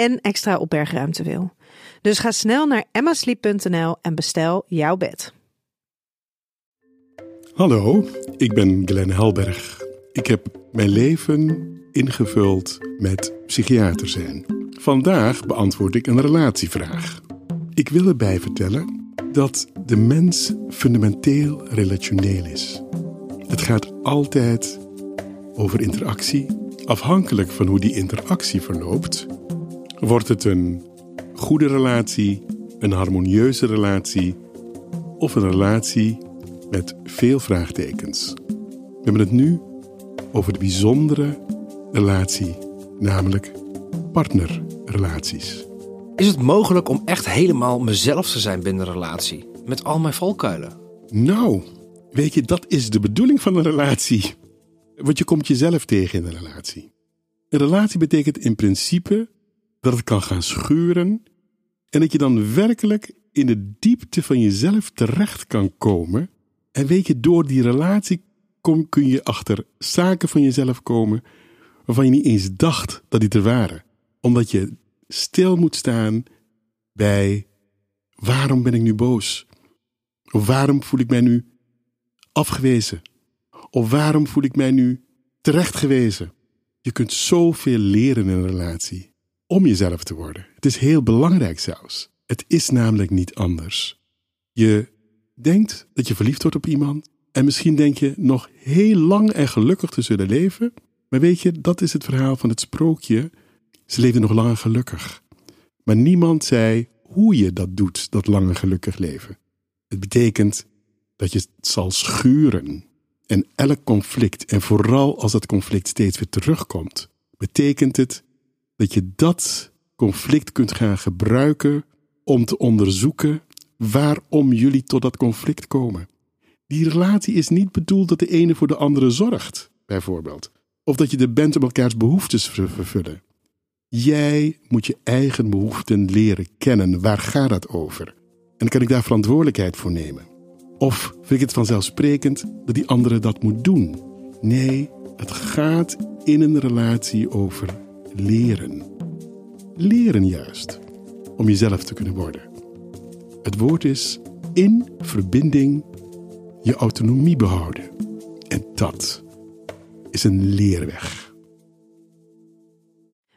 en extra opbergruimte wil. Dus ga snel naar emmasleep.nl en bestel jouw bed. Hallo, ik ben Glenn Helberg. Ik heb mijn leven ingevuld met psychiater zijn. Vandaag beantwoord ik een relatievraag. Ik wil erbij vertellen dat de mens fundamenteel relationeel is. Het gaat altijd over interactie. Afhankelijk van hoe die interactie verloopt, wordt het een goede relatie, een harmonieuze relatie of een relatie met veel vraagtekens. We hebben het nu over de bijzondere relatie, namelijk partnerrelaties. Is het mogelijk om echt helemaal mezelf te zijn binnen een relatie? Met al mijn valkuilen? Nou, weet je, dat is de bedoeling van een relatie. Want je komt jezelf tegen in een relatie. Een relatie betekent in principe dat het kan gaan schuren en dat je dan werkelijk in de diepte van jezelf terecht kan komen. En weet je, door die relatie kom, kun je achter zaken van jezelf komen waarvan je niet eens dacht dat die er waren. Omdat je stil moet staan bij waarom ben ik nu boos? Of waarom voel ik mij nu afgewezen? Of waarom voel ik mij nu terechtgewezen? Je kunt zoveel leren in een relatie om jezelf te worden. Het is heel belangrijk zelfs. Het is namelijk niet anders. Je denkt dat je verliefd wordt op iemand en misschien denk je nog heel lang en gelukkig te zullen leven. Maar weet je, dat is het verhaal van het sprookje. Ze leefden nog lang en gelukkig. Maar niemand zei hoe je dat doet, dat lange gelukkig leven. Het betekent dat je het zal schuren. En elk conflict, en vooral als dat conflict steeds weer terugkomt, betekent het dat je dat conflict kunt gaan gebruiken om te onderzoeken waarom jullie tot dat conflict komen. Die relatie is niet bedoeld dat de ene voor de andere zorgt, bijvoorbeeld. Of dat je er bent om elkaars behoeftes te vervullen. Jij moet je eigen behoeften leren kennen. Waar gaat dat over? En kan ik daar verantwoordelijkheid voor nemen? Of vind ik het vanzelfsprekend dat die andere dat moet doen? Nee, het gaat in een relatie over leren. Leren juist, om jezelf te kunnen worden. Het woord is in verbinding je autonomie behouden. En dat is een leerweg.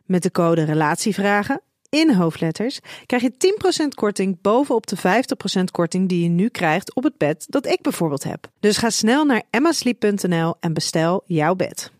Met de code RELATIEVRAGEN in hoofdletters krijg je 10% korting bovenop de 50% korting die je nu krijgt op het bed dat ik bijvoorbeeld heb. Dus ga snel naar emmasleep.nl en bestel jouw bed.